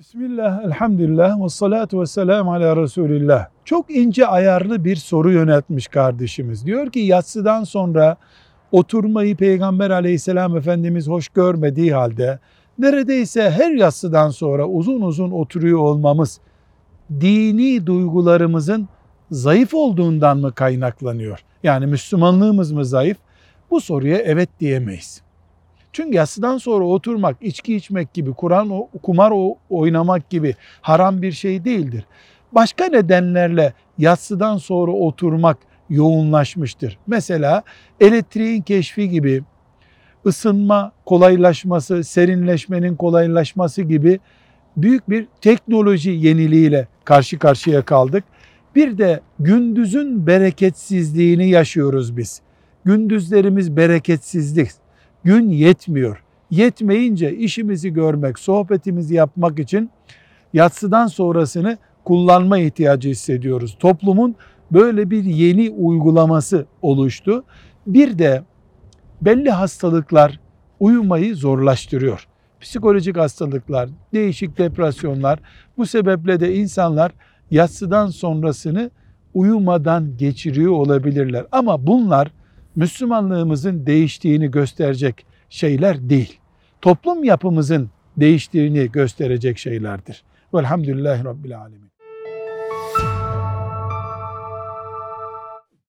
Bismillah, elhamdülillah ve salatu ve selamu ala Resulillah. Çok ince ayarlı bir soru yöneltmiş kardeşimiz. Diyor ki yatsıdan sonra oturmayı Peygamber aleyhisselam Efendimiz hoş görmediği halde neredeyse her yatsıdan sonra uzun uzun oturuyor olmamız dini duygularımızın zayıf olduğundan mı kaynaklanıyor? Yani Müslümanlığımız mı zayıf? Bu soruya evet diyemeyiz. Çünkü yatsıdan sonra oturmak, içki içmek gibi, Kur'an kumar oynamak gibi haram bir şey değildir. Başka nedenlerle yatsıdan sonra oturmak yoğunlaşmıştır. Mesela elektriğin keşfi gibi, ısınma kolaylaşması, serinleşmenin kolaylaşması gibi büyük bir teknoloji yeniliğiyle karşı karşıya kaldık. Bir de gündüzün bereketsizliğini yaşıyoruz biz. Gündüzlerimiz bereketsizlik. Gün yetmiyor. Yetmeyince işimizi görmek, sohbetimizi yapmak için yatsıdan sonrasını kullanma ihtiyacı hissediyoruz. Toplumun böyle bir yeni uygulaması oluştu. Bir de belli hastalıklar uyumayı zorlaştırıyor. Psikolojik hastalıklar, değişik depresyonlar. Bu sebeple de insanlar yatsıdan sonrasını uyumadan geçiriyor olabilirler. Ama bunlar Müslümanlığımızın değiştiğini gösterecek şeyler değil. Toplum yapımızın değiştiğini gösterecek şeylerdir. Velhamdülillahi Rabbil Alemin.